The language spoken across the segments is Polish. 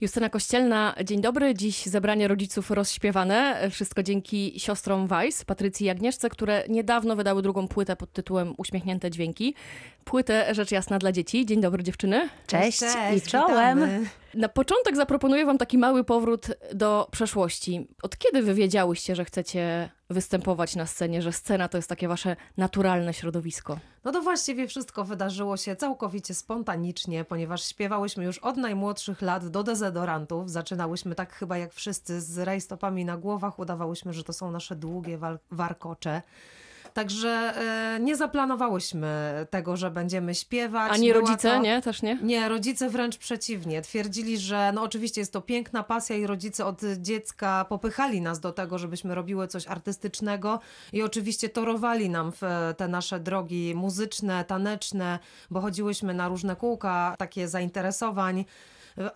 Justyna Kościelna, dzień dobry. Dziś zebranie rodziców rozśpiewane. Wszystko dzięki siostrom Weiss, Patrycji i Agnieszce, które niedawno wydały drugą płytę pod tytułem Uśmiechnięte Dźwięki. Płytę rzecz jasna dla dzieci. Dzień dobry dziewczyny. Cześć, Cześć, i czołem. witamy. Na początek zaproponuję wam taki mały powrót do przeszłości. Od kiedy wy wiedziałyście, że chcecie występować na scenie, że scena to jest takie wasze naturalne środowisko? No to właściwie wszystko wydarzyło się całkowicie spontanicznie, ponieważ śpiewałyśmy już od najmłodszych lat do dezodorantów. Zaczynałyśmy tak chyba jak wszyscy z rajstopami na głowach. Udawałyśmy, że to są nasze długie warkocze. Także e, nie zaplanowałyśmy tego, że będziemy śpiewać. Ani Była rodzice, to... nie? Też nie? Nie, rodzice wręcz przeciwnie. Twierdzili, że no oczywiście jest to piękna pasja i rodzice od dziecka popychali nas do tego, żebyśmy robiły coś artystycznego i oczywiście torowali nam w te nasze drogi muzyczne, taneczne, bo chodziłyśmy na różne kółka, takie zainteresowań.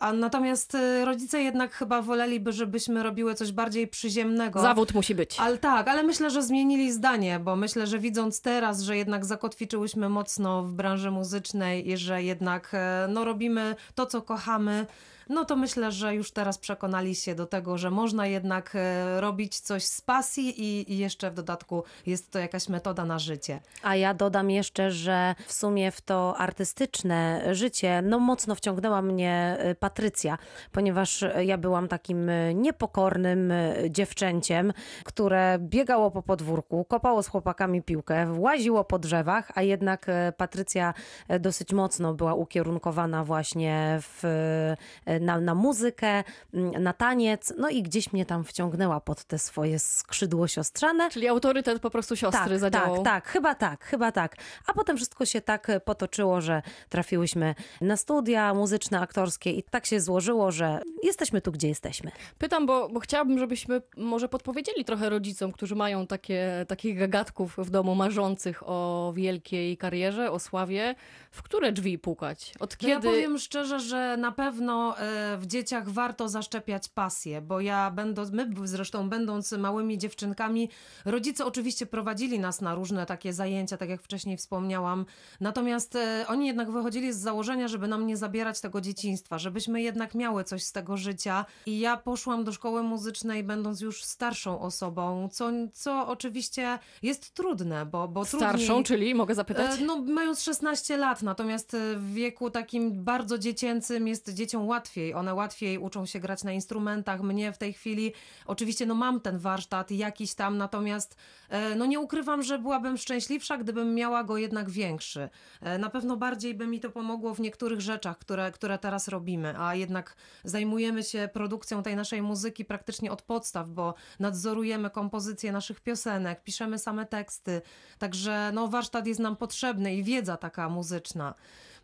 A natomiast e, rodzice jednak chyba woleliby, żebyśmy robiły coś bardziej przyziemnego. Zawód musi być. Ale tak, ale myślę, że zmienili zdanie, bo myślę, że widząc teraz, że jednak zakotwiczyłyśmy mocno w branży muzycznej i że jednak e, no, robimy to, co kochamy, no to myślę, że już teraz przekonali się do tego, że można jednak e, robić coś z pasji i, i jeszcze w dodatku jest to jakaś metoda na życie. A ja dodam jeszcze, że w sumie w to artystyczne życie, no mocno wciągnęła mnie y, Patrycja, ponieważ y, ja byłam takim niepokornym dziewczęciem, które biegało po podwórku, kopało z chłopakami piłkę, łaziło po drzewach, a jednak Patrycja dosyć mocno była ukierunkowana właśnie w, na, na muzykę, y, na taniec, no i gdzieś mnie tam wciągnęła pod te swoje skrzydło siostrzane. Czyli autorytet po prostu siostry tak, zadziałał. Tak, tak, chyba tak, chyba tak. A potem wszystko się tak e, potoczyło, że trafiłyśmy na studia muzyczne, aktorskie i tak się złożyło, że jesteśmy tu, gdzie jesteśmy. Pytam, bo, bo chciałabym, żebyśmy może podpowiedzieli trochę rodzicom, którzy mają takie, takich gagatków w domu, marzących o wielkiej karierze, o sławie, w które drzwi pukać? Od No ja kiedy... powiem szczerze, że na pewno e, w dzieciach warto zaszczepiać pasję, bo ja będąc, my zresztą będąc małymi dziewczynkami, rodzice oczywiście prowadzili nas na różne takie zajęcia, tak jak wcześniej wspomniałam, natomiast e, oni jednak wychodzili z założenia, żeby nam nie zabierać tego dzieciństwa, żebyśmy jednak miały coś z tego życia i ja poszłam do szkoły muzycznej będąc już starszą osobą, co, co oczywiście jest trudne, bo, bo Starszą, trudniej... czyli mogę zapytać? E, No, mając 16 lat, natomiast e, w wieku takim bardzo dziecięcym jest dzieciom łatwiej. One łatwiej uczą się grać na instrumentach. Mnie w tej chwili, oczywiście, no mam ten warsztat jakiś tam, natomiast e, no nie ukrywam, że byłabym szczęśliwsza, gdybym miała go jednak większy. E, Na pewno bardziej by mi to pomogło w niektórych rzeczach, które, które teraz robimy, a jednak zajmujemy się produkcją tej naszej muzyki praktycznie od podstaw, bo nadzorujemy kompozycję naszych piosenek, piszemy same teksty, także no, warsztat jest nam potrzebny i wiedza taka muzyczna.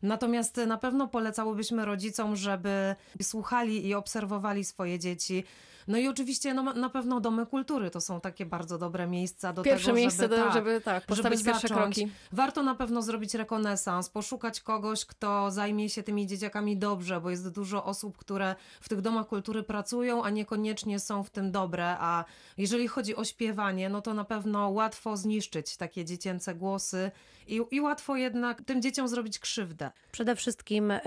Natomiast na pewno polecałybyśmy rodzicom, żeby słuchali i obserwowali swoje dzieci. No i oczywiście no, na pewno domy kultury to są takie bardzo dobre miejsca do Pierwsze tego, miejsce, żeby, do, tak, żeby tak, postawić żeby pierwsze zacząć. kroki. Warto na pewno zrobić rekonesans, poszukać kogoś, kto zajmie się tymi dzieciakami dobrze, bo jest dużo osób, które w tych domach kultury pracują, a niekoniecznie są w tym dobre. A jeżeli chodzi o śpiewanie, no to na pewno łatwo zniszczyć takie dziecięce głosy i, i łatwo jednak tym dzieciom zrobić krzywdę. Przede wszystkim n-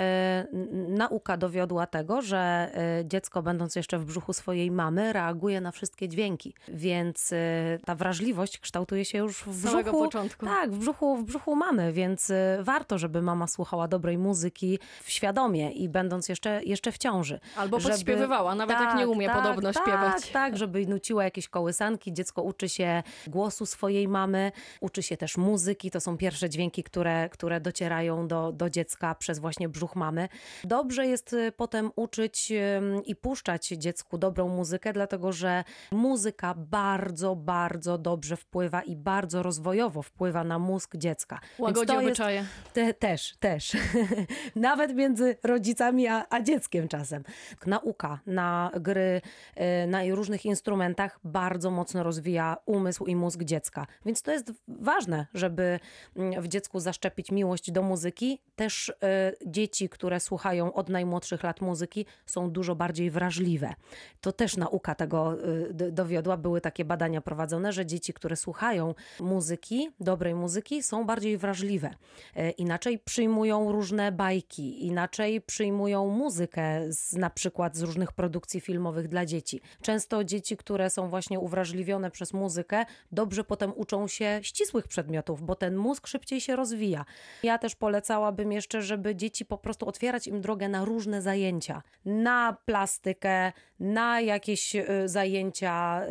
nauka dowiodła tego, że e, dziecko, będąc jeszcze w brzuchu swojej mamy, reaguje na wszystkie dźwięki, więc e, ta wrażliwość kształtuje się już w Z samego brzuchu. początku. Tak, w brzuchu, w brzuchu mamy, więc e, warto, żeby mama słuchała dobrej muzyki świadomie i będąc jeszcze, jeszcze w ciąży. Albo żeby- podśpiewywała, nawet jak nie umie podobno tak, śpiewać. Tak, tak, żeby nuciła jakieś kołysanki. Dziecko uczy się głosu swojej mamy, uczy się też muzyki. To są pierwsze dźwięki, które, które docierają do, do dziecka przez właśnie brzuch mamy. Dobrze jest y, potem uczyć i puszczać dziecku dobrą muzykę, dlatego że muzyka bardzo, bardzo dobrze wpływa i bardzo rozwojowo wpływa na mózg dziecka. Łagodzi obyczaje. te, też, też. Nawet między rodzicami a, a dzieckiem czasem. Nauka na gry, y, na różnych instrumentach bardzo mocno rozwija umysł i mózg dziecka. Więc to jest ważne, żeby mm, w dziecku zaszczepić miłość do muzyki, też e, dzieci, które słuchają od najmłodszych lat muzyki, są dużo bardziej wrażliwe. To też nauka tego d- dowiodła. Były takie badania prowadzone, że dzieci, które słuchają muzyki, dobrej muzyki, są bardziej wrażliwe. E, Inaczej przyjmują różne bajki, inaczej przyjmują muzykę z, na przykład z różnych produkcji filmowych dla dzieci. Często dzieci, które są właśnie uwrażliwione przez muzykę, dobrze potem uczą się ścisłych przedmiotów, bo ten mózg szybciej się rozwija. Ja też polecałabym jeszcze, żeby dzieci po prostu otwierać im drogę na różne zajęcia. Na plastykę, na jakieś y, zajęcia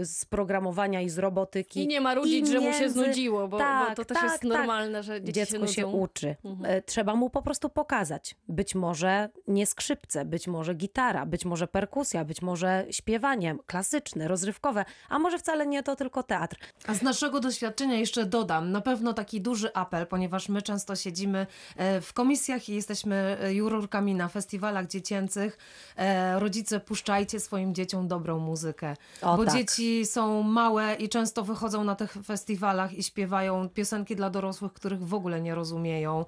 y, z programowania i z robotyki. I nie marudzić, że mu się znudziło, bo, bo Tak, to też tak, jest tak. normalne, że dzieci Dziecko się się uczy. Mhm. E, Trzeba mu po prostu pokazać. Być może nie skrzypce, być może gitara, być może perkusja, być może śpiewanie klasyczne, rozrywkowe, a może wcale nie to tylko teatr. A z naszego doświadczenia jeszcze dodam, na pewno taki duży apel, ponieważ my często siedzimy e, w komisjach i jesteśmy e, jurorkami na festiwalach dziecięcych. E, Rodzice, puszczajcie swoim dzieciom dobrą muzykę. O, bo tak. dzieci są małe i często wychodzą na tych festiwalach i śpiewają piosenki dla dorosłych, których w ogóle nie rozumieją.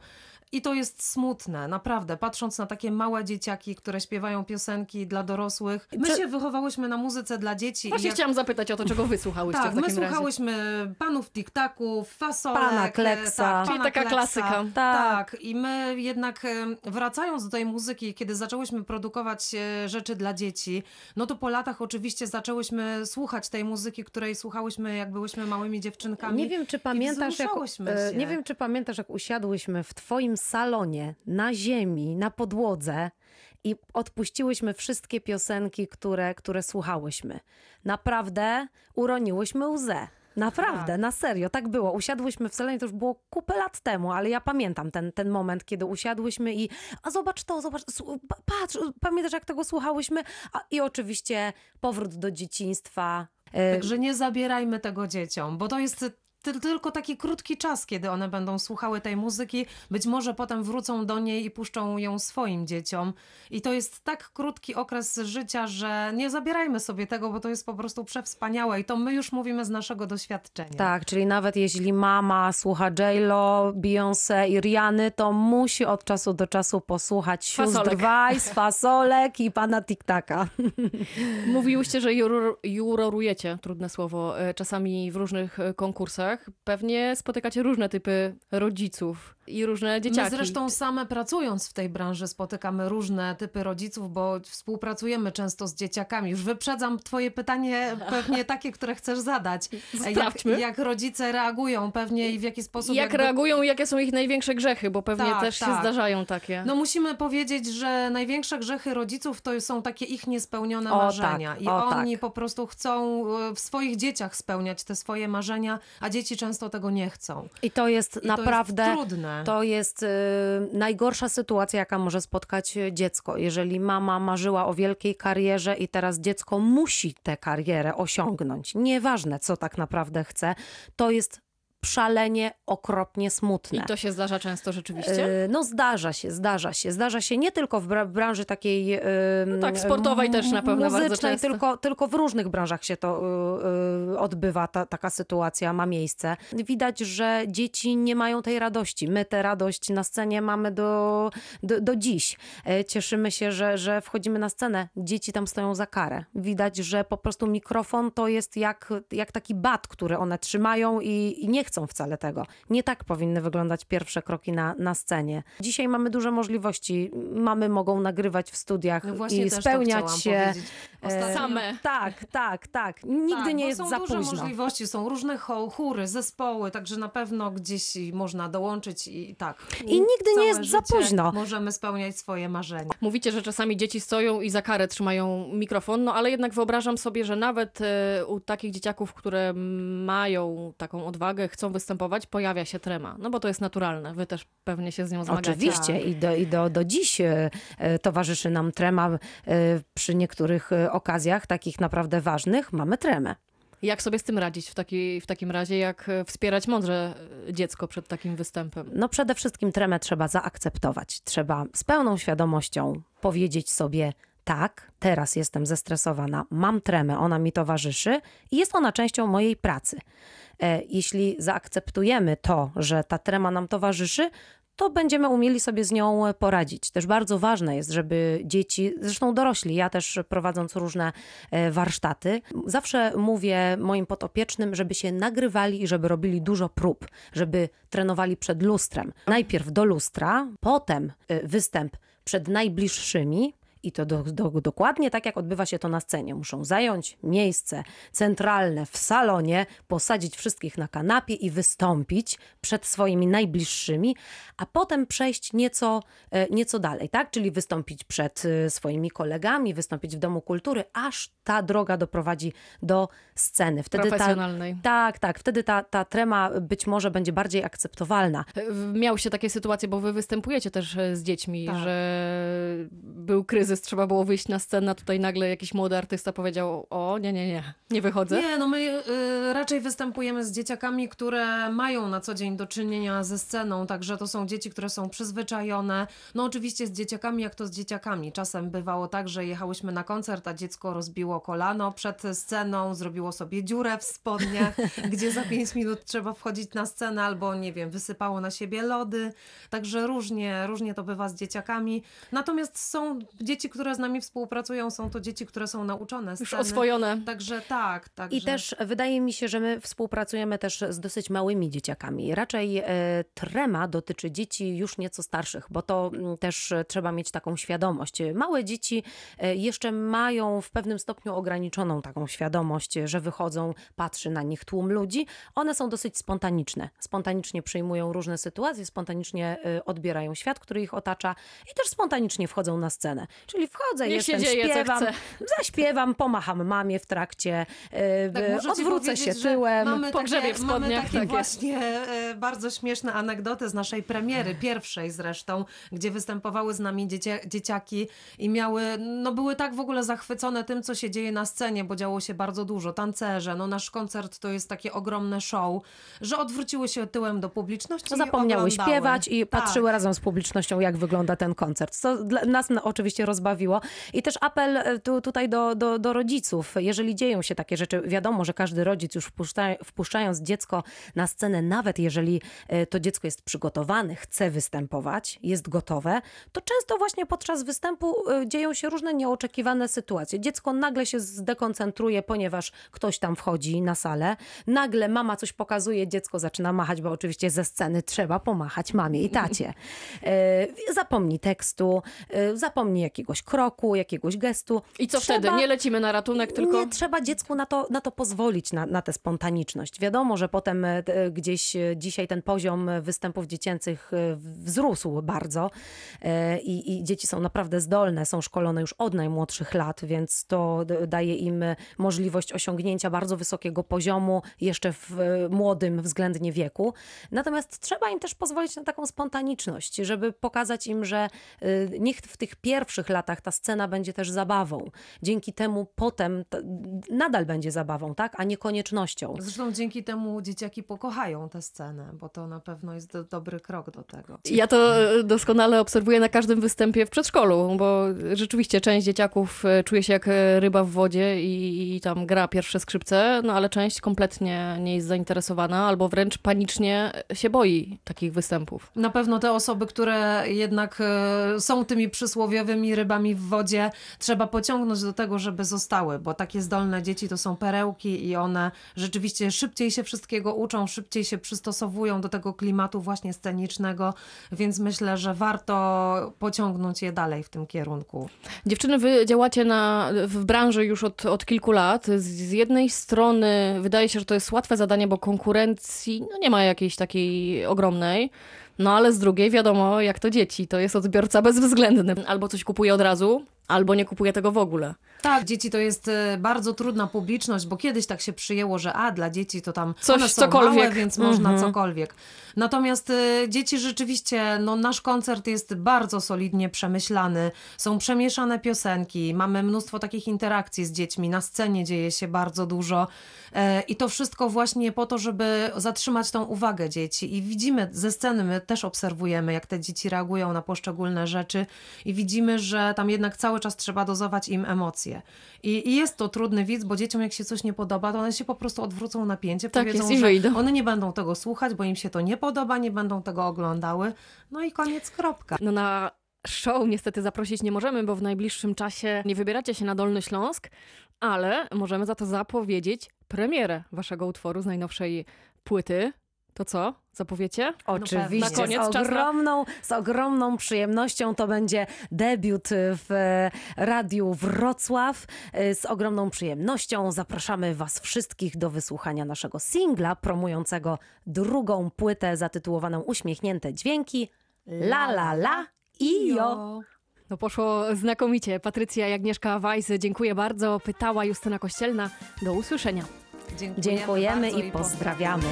I to jest smutne, naprawdę. Patrząc na takie małe dzieciaki, które śpiewają piosenki dla dorosłych. My Czy- się wychowałyśmy na muzyce dla dzieci. Właśnie jak- chciałam zapytać o to, czego wy słuchałyście tak, w my takim razie. słuchałyśmy panów tiktaków, fasolek, Pana e, Kleksa. tak, Czyli pana taka Kleksa. klasyka. Tak. i my jednak wracając do tej muzyki, kiedy zaczęłyśmy produkować e, rzeczy dla dzieci, no to po latach oczywiście zaczęłyśmy słuchać tej muzyki, której słuchałyśmy jak byłyśmy małymi dziewczynkami. Nie wiem, czy pamiętasz, jak, e, się. nie wiem, czy pamiętasz, jak usiadłyśmy w twoim salonie na ziemi, na podłodze i odpuściłyśmy wszystkie piosenki, które, które słuchałyśmy. Naprawdę uroniłyśmy łzę. Naprawdę, Tak. na serio, tak było. Usiadłyśmy w salonie, to już było kupę lat temu, ale ja pamiętam ten, ten moment, kiedy usiadłyśmy i a zobacz to, zobacz, patrz, pamiętasz jak tego słuchałyśmy? A, I oczywiście powrót do dzieciństwa. E, Także nie zabierajmy tego dzieciom, bo to jest tylko taki krótki czas, kiedy one będą słuchały tej muzyki. Być może potem wrócą do niej i puszczą ją swoim dzieciom. I to jest tak krótki okres życia, że nie zabierajmy sobie tego, bo to jest po prostu przewspaniałe. I to my już mówimy z naszego doświadczenia. Tak, czyli nawet jeśli mama słucha J-Lo, Beyoncé i Riany, to musi od czasu do czasu posłuchać sióstr Fasolek. Weiss, fasolek i pana Tiktaka. Mówiłyście, że juror, jurorujecie, trudne słowo, e, czasami w różnych e, Pewnie spotykacie różne typy rodziców i różne dzieciaki. My zresztą same pracując w tej branży spotykamy różne typy rodziców, bo współpracujemy często z dzieciakami. Już wyprzedzam twoje pytanie, pewnie takie, które chcesz zadać. Sprawdźmy. Jak, jak rodzice reagują pewnie i w jaki sposób... Jak jakby- reagują i jakie są ich największe grzechy, bo pewnie Tak, też się tak. zdarzają takie. No musimy powiedzieć, że największe grzechy rodziców to są takie ich niespełnione O, marzenia. tak, I o, oni tak. po prostu chcą e, w swoich dzieciach spełniać te swoje marzenia, a dzieci często tego nie chcą. I to jest I naprawdę... To jest trudne. To jest y, najgorsza sytuacja, jaka może spotkać y, dziecko. Jeżeli mama marzyła o wielkiej karierze i teraz dziecko musi tę karierę osiągnąć, nieważne co tak naprawdę chce, to jest szalenie okropnie smutne. I to się zdarza często rzeczywiście. E, No zdarza się, zdarza się. Zdarza się nie tylko w bra- branży takiej e, tak, sportowej też na pewno bardzo często. tylko, tylko w różnych branżach się to e, e, odbywa, ta, taka sytuacja ma miejsce. Widać, że dzieci nie mają tej radości. My tę radość na scenie mamy do, do, do dziś. Cieszymy się, że, że wchodzimy na scenę. Dzieci tam stoją za karę. Widać, że po prostu mikrofon to jest jak, jak taki bat, który one trzymają i, i nie chcą wcale tego. Nie tak powinny wyglądać pierwsze kroki na, na scenie. Dzisiaj mamy duże możliwości. Mamy mogą nagrywać w studiach No właśnie i też spełniać to chciałam się. powiedzieć. Ostatnio- Same. Tak, tak, tak. Nigdy Tak, nie jest są za duże późno. możliwości, są różne chóry, zespoły, także na pewno gdzieś można dołączyć i tak. I nigdy nie jest za późno. Możemy spełniać swoje marzenia. Mówicie, że czasami dzieci stoją i za karę trzymają mikrofon, no ale jednak wyobrażam sobie, że nawet e, u takich dzieciaków, które mają taką odwagę, chcą występować, pojawia się trema. No bo to jest naturalne. Wy też pewnie się z nią zmagacie. Oczywiście i, do, i do, do dziś e, towarzyszy nam trema. E, przy niektórych e, okazjach, takich naprawdę ważnych, mamy tremę. Jak sobie z tym radzić w, taki, w takim razie? Jak wspierać mądrze dziecko przed takim występem? No przede wszystkim tremę trzeba zaakceptować. Trzeba z pełną świadomością powiedzieć sobie tak, teraz jestem zestresowana, mam tremę, ona mi towarzyszy i jest ona częścią mojej pracy. E, Jeśli zaakceptujemy to, że ta trema nam towarzyszy, to będziemy umieli sobie z nią poradzić. Też bardzo ważne jest, żeby dzieci, zresztą dorośli, ja też prowadząc różne e, warsztaty, zawsze mówię moim podopiecznym, żeby się nagrywali i żeby robili dużo prób, żeby trenowali przed lustrem. Najpierw do lustra, potem e, występ przed najbliższymi, i to do, do, dokładnie tak, jak odbywa się to na scenie. Muszą zająć miejsce centralne w salonie, posadzić wszystkich na kanapie i wystąpić przed swoimi najbliższymi, a potem przejść nieco, e, nieco dalej, tak? Czyli wystąpić przed e, swoimi kolegami, wystąpić w Domu Kultury, aż ta droga doprowadzi do sceny. Wtedy Profesjonalnej. Ta, tak, tak. Wtedy ta, ta trema być może będzie bardziej akceptowalna. E, miał się takie sytuacje, bo wy występujecie też z dziećmi, tak. że był kryzys kryzys, trzeba było wyjść na scenę, a tutaj nagle jakiś młody artysta powiedział, o nie, nie, nie, nie wychodzę? Nie, no my y, raczej występujemy z dzieciakami, które mają na co dzień do czynienia ze sceną, także to są dzieci, które są przyzwyczajone. No oczywiście z dzieciakami, jak to z dzieciakami. Czasem bywało tak, że jechałyśmy na koncert, a dziecko rozbiło kolano przed sceną, zrobiło sobie dziurę w spodnie, gdzie za pięć minut trzeba wchodzić na scenę, albo nie wiem, wysypało na siebie lody. Także różnie, różnie to bywa z dzieciakami. Natomiast są dzieci, które z nami współpracują, są to dzieci, które są nauczone sceny. Już oswojone. Także tak. Także... I też wydaje mi się, że my współpracujemy też z dosyć małymi dzieciakami. Raczej e, trema dotyczy dzieci już nieco starszych, bo to mm, też trzeba mieć taką świadomość. Małe dzieci e, jeszcze mają w pewnym stopniu ograniczoną taką świadomość, że wychodzą, patrzy na nich tłum ludzi. One są dosyć spontaniczne. Spontanicznie przyjmują różne sytuacje, spontanicznie e, odbierają świat, który ich otacza i też spontanicznie wchodzą na scenę. Czyli wchodzę, Niech jestem, się dzieje, śpiewam, zaśpiewam, pomacham mamie w trakcie, e, tak, odwrócę się tyłem. Mamy takie, w mamy takie tak właśnie e, bardzo śmieszne anegdoty z naszej premiery, pierwszej zresztą, gdzie występowały z nami dzieciaki i miały, no były tak w ogóle zachwycone tym, co się dzieje na scenie, bo działo się bardzo dużo, tancerze, no nasz koncert to jest takie ogromne show, że odwróciły się tyłem do publiczności Zapomniały i śpiewać i tak. patrzyły razem z publicznością, jak wygląda ten koncert. Co nas oczywiście rozbawiło. I też apel e, tu, tutaj do, do, do rodziców. Jeżeli dzieją się takie rzeczy, wiadomo, że każdy rodzic już wpuszcza, wpuszczając dziecko na scenę, nawet jeżeli e, to dziecko jest przygotowane, chce występować, jest gotowe, to często właśnie podczas występu e, dzieją się różne nieoczekiwane sytuacje. Dziecko nagle się zdekoncentruje, ponieważ ktoś tam wchodzi na salę, nagle mama coś pokazuje, dziecko zaczyna machać, bo oczywiście ze sceny trzeba pomachać mamie i tacie. Zapomni tekstu, zapomni jakiegoś kroku, jakiegoś gestu. I co trzeba, wtedy? Nie lecimy na ratunek, tylko... Nie trzeba dziecku na to, na to pozwolić, na, na tę spontaniczność. Wiadomo, że potem e, gdzieś e, dzisiaj ten poziom występów dziecięcych e, wzrósł bardzo i, i dzieci są naprawdę zdolne, są szkolone już od najmłodszych lat, więc to daje im możliwość osiągnięcia bardzo wysokiego poziomu jeszcze w młodym względnie wieku. Natomiast trzeba im też pozwolić na taką spontaniczność, żeby pokazać im, że niech w tych pierwszych latach ta scena będzie też zabawą. Dzięki temu potem nadal będzie zabawą, tak? A nie koniecznością. Zresztą dzięki temu dzieciaki pokochają tę scenę, bo to na pewno jest do, dobry krok do tego. Ja to e, doskonale obserwuję na każdym występie w przedszkolu, bo rzeczywiście część dzieciaków e, czuje się jak e, ryba w wodzie i, i tam gra pierwsze skrzypce, no ale część kompletnie nie jest zainteresowana albo wręcz panicznie się boi takich występów. Na pewno te osoby, które jednak są tymi przysłowiowymi rybami w wodzie trzeba pociągnąć do tego, żeby zostały, bo takie zdolne dzieci to są perełki i one rzeczywiście szybciej się wszystkiego uczą, szybciej się przystosowują do tego klimatu właśnie scenicznego, więc myślę, że warto pociągnąć je dalej w tym kierunku. Dziewczyny, wy działacie na, w branży już od, od kilku lat. Z, z jednej strony wydaje się, że to jest łatwe zadanie, bo konkurencji no nie ma jakiejś takiej ogromnej. No ale z drugiej wiadomo, jak to dzieci, to jest odbiorca bezwzględny. Albo coś kupuje od razu, albo nie kupuje tego w ogóle. Tak, dzieci to jest e, bardzo trudna publiczność, bo kiedyś tak się przyjęło, że a, dla dzieci to tam Coś, one są cokolwiek. małe, więc można mhm. cokolwiek. Natomiast y, dzieci rzeczywiście, no nasz koncert jest bardzo solidnie przemyślany. Są przemieszane piosenki, mamy mnóstwo takich interakcji z dziećmi, na scenie dzieje się bardzo dużo. E, I to wszystko właśnie po to, żeby zatrzymać tą uwagę dzieci. I widzimy ze sceny, my też obserwujemy, jak te dzieci reagują na poszczególne rzeczy i widzimy, że tam jednak cały cały czas trzeba dozować im emocje. I, I jest to trudny widz, bo dzieciom jak się coś nie podoba, to one się po prostu odwrócą napięcie, Tak powiedzą, jest, że one nie będą tego słuchać, bo im się to nie podoba, nie będą tego oglądały. No i koniec, kropka. No na show niestety zaprosić nie możemy, bo w najbliższym czasie nie wybieracie się na Dolny Śląsk, ale możemy za to zapowiedzieć premierę waszego utworu z najnowszej płyty. To co? Zapowiecie? Oczywiście, Na koniec z, ogromną, z ogromną przyjemnością to będzie debiut w e, Radiu Wrocław. E, Z ogromną przyjemnością zapraszamy Was wszystkich do wysłuchania naszego singla promującego drugą płytę zatytułowaną Uśmiechnięte Dźwięki. La la la i jo. No poszło znakomicie. Patrycja i Agnieszka Weiss, dziękuję bardzo. Pytała Justyna Kościelna. Do usłyszenia. Dziękujemy, Dziękujemy i pozdrawiamy.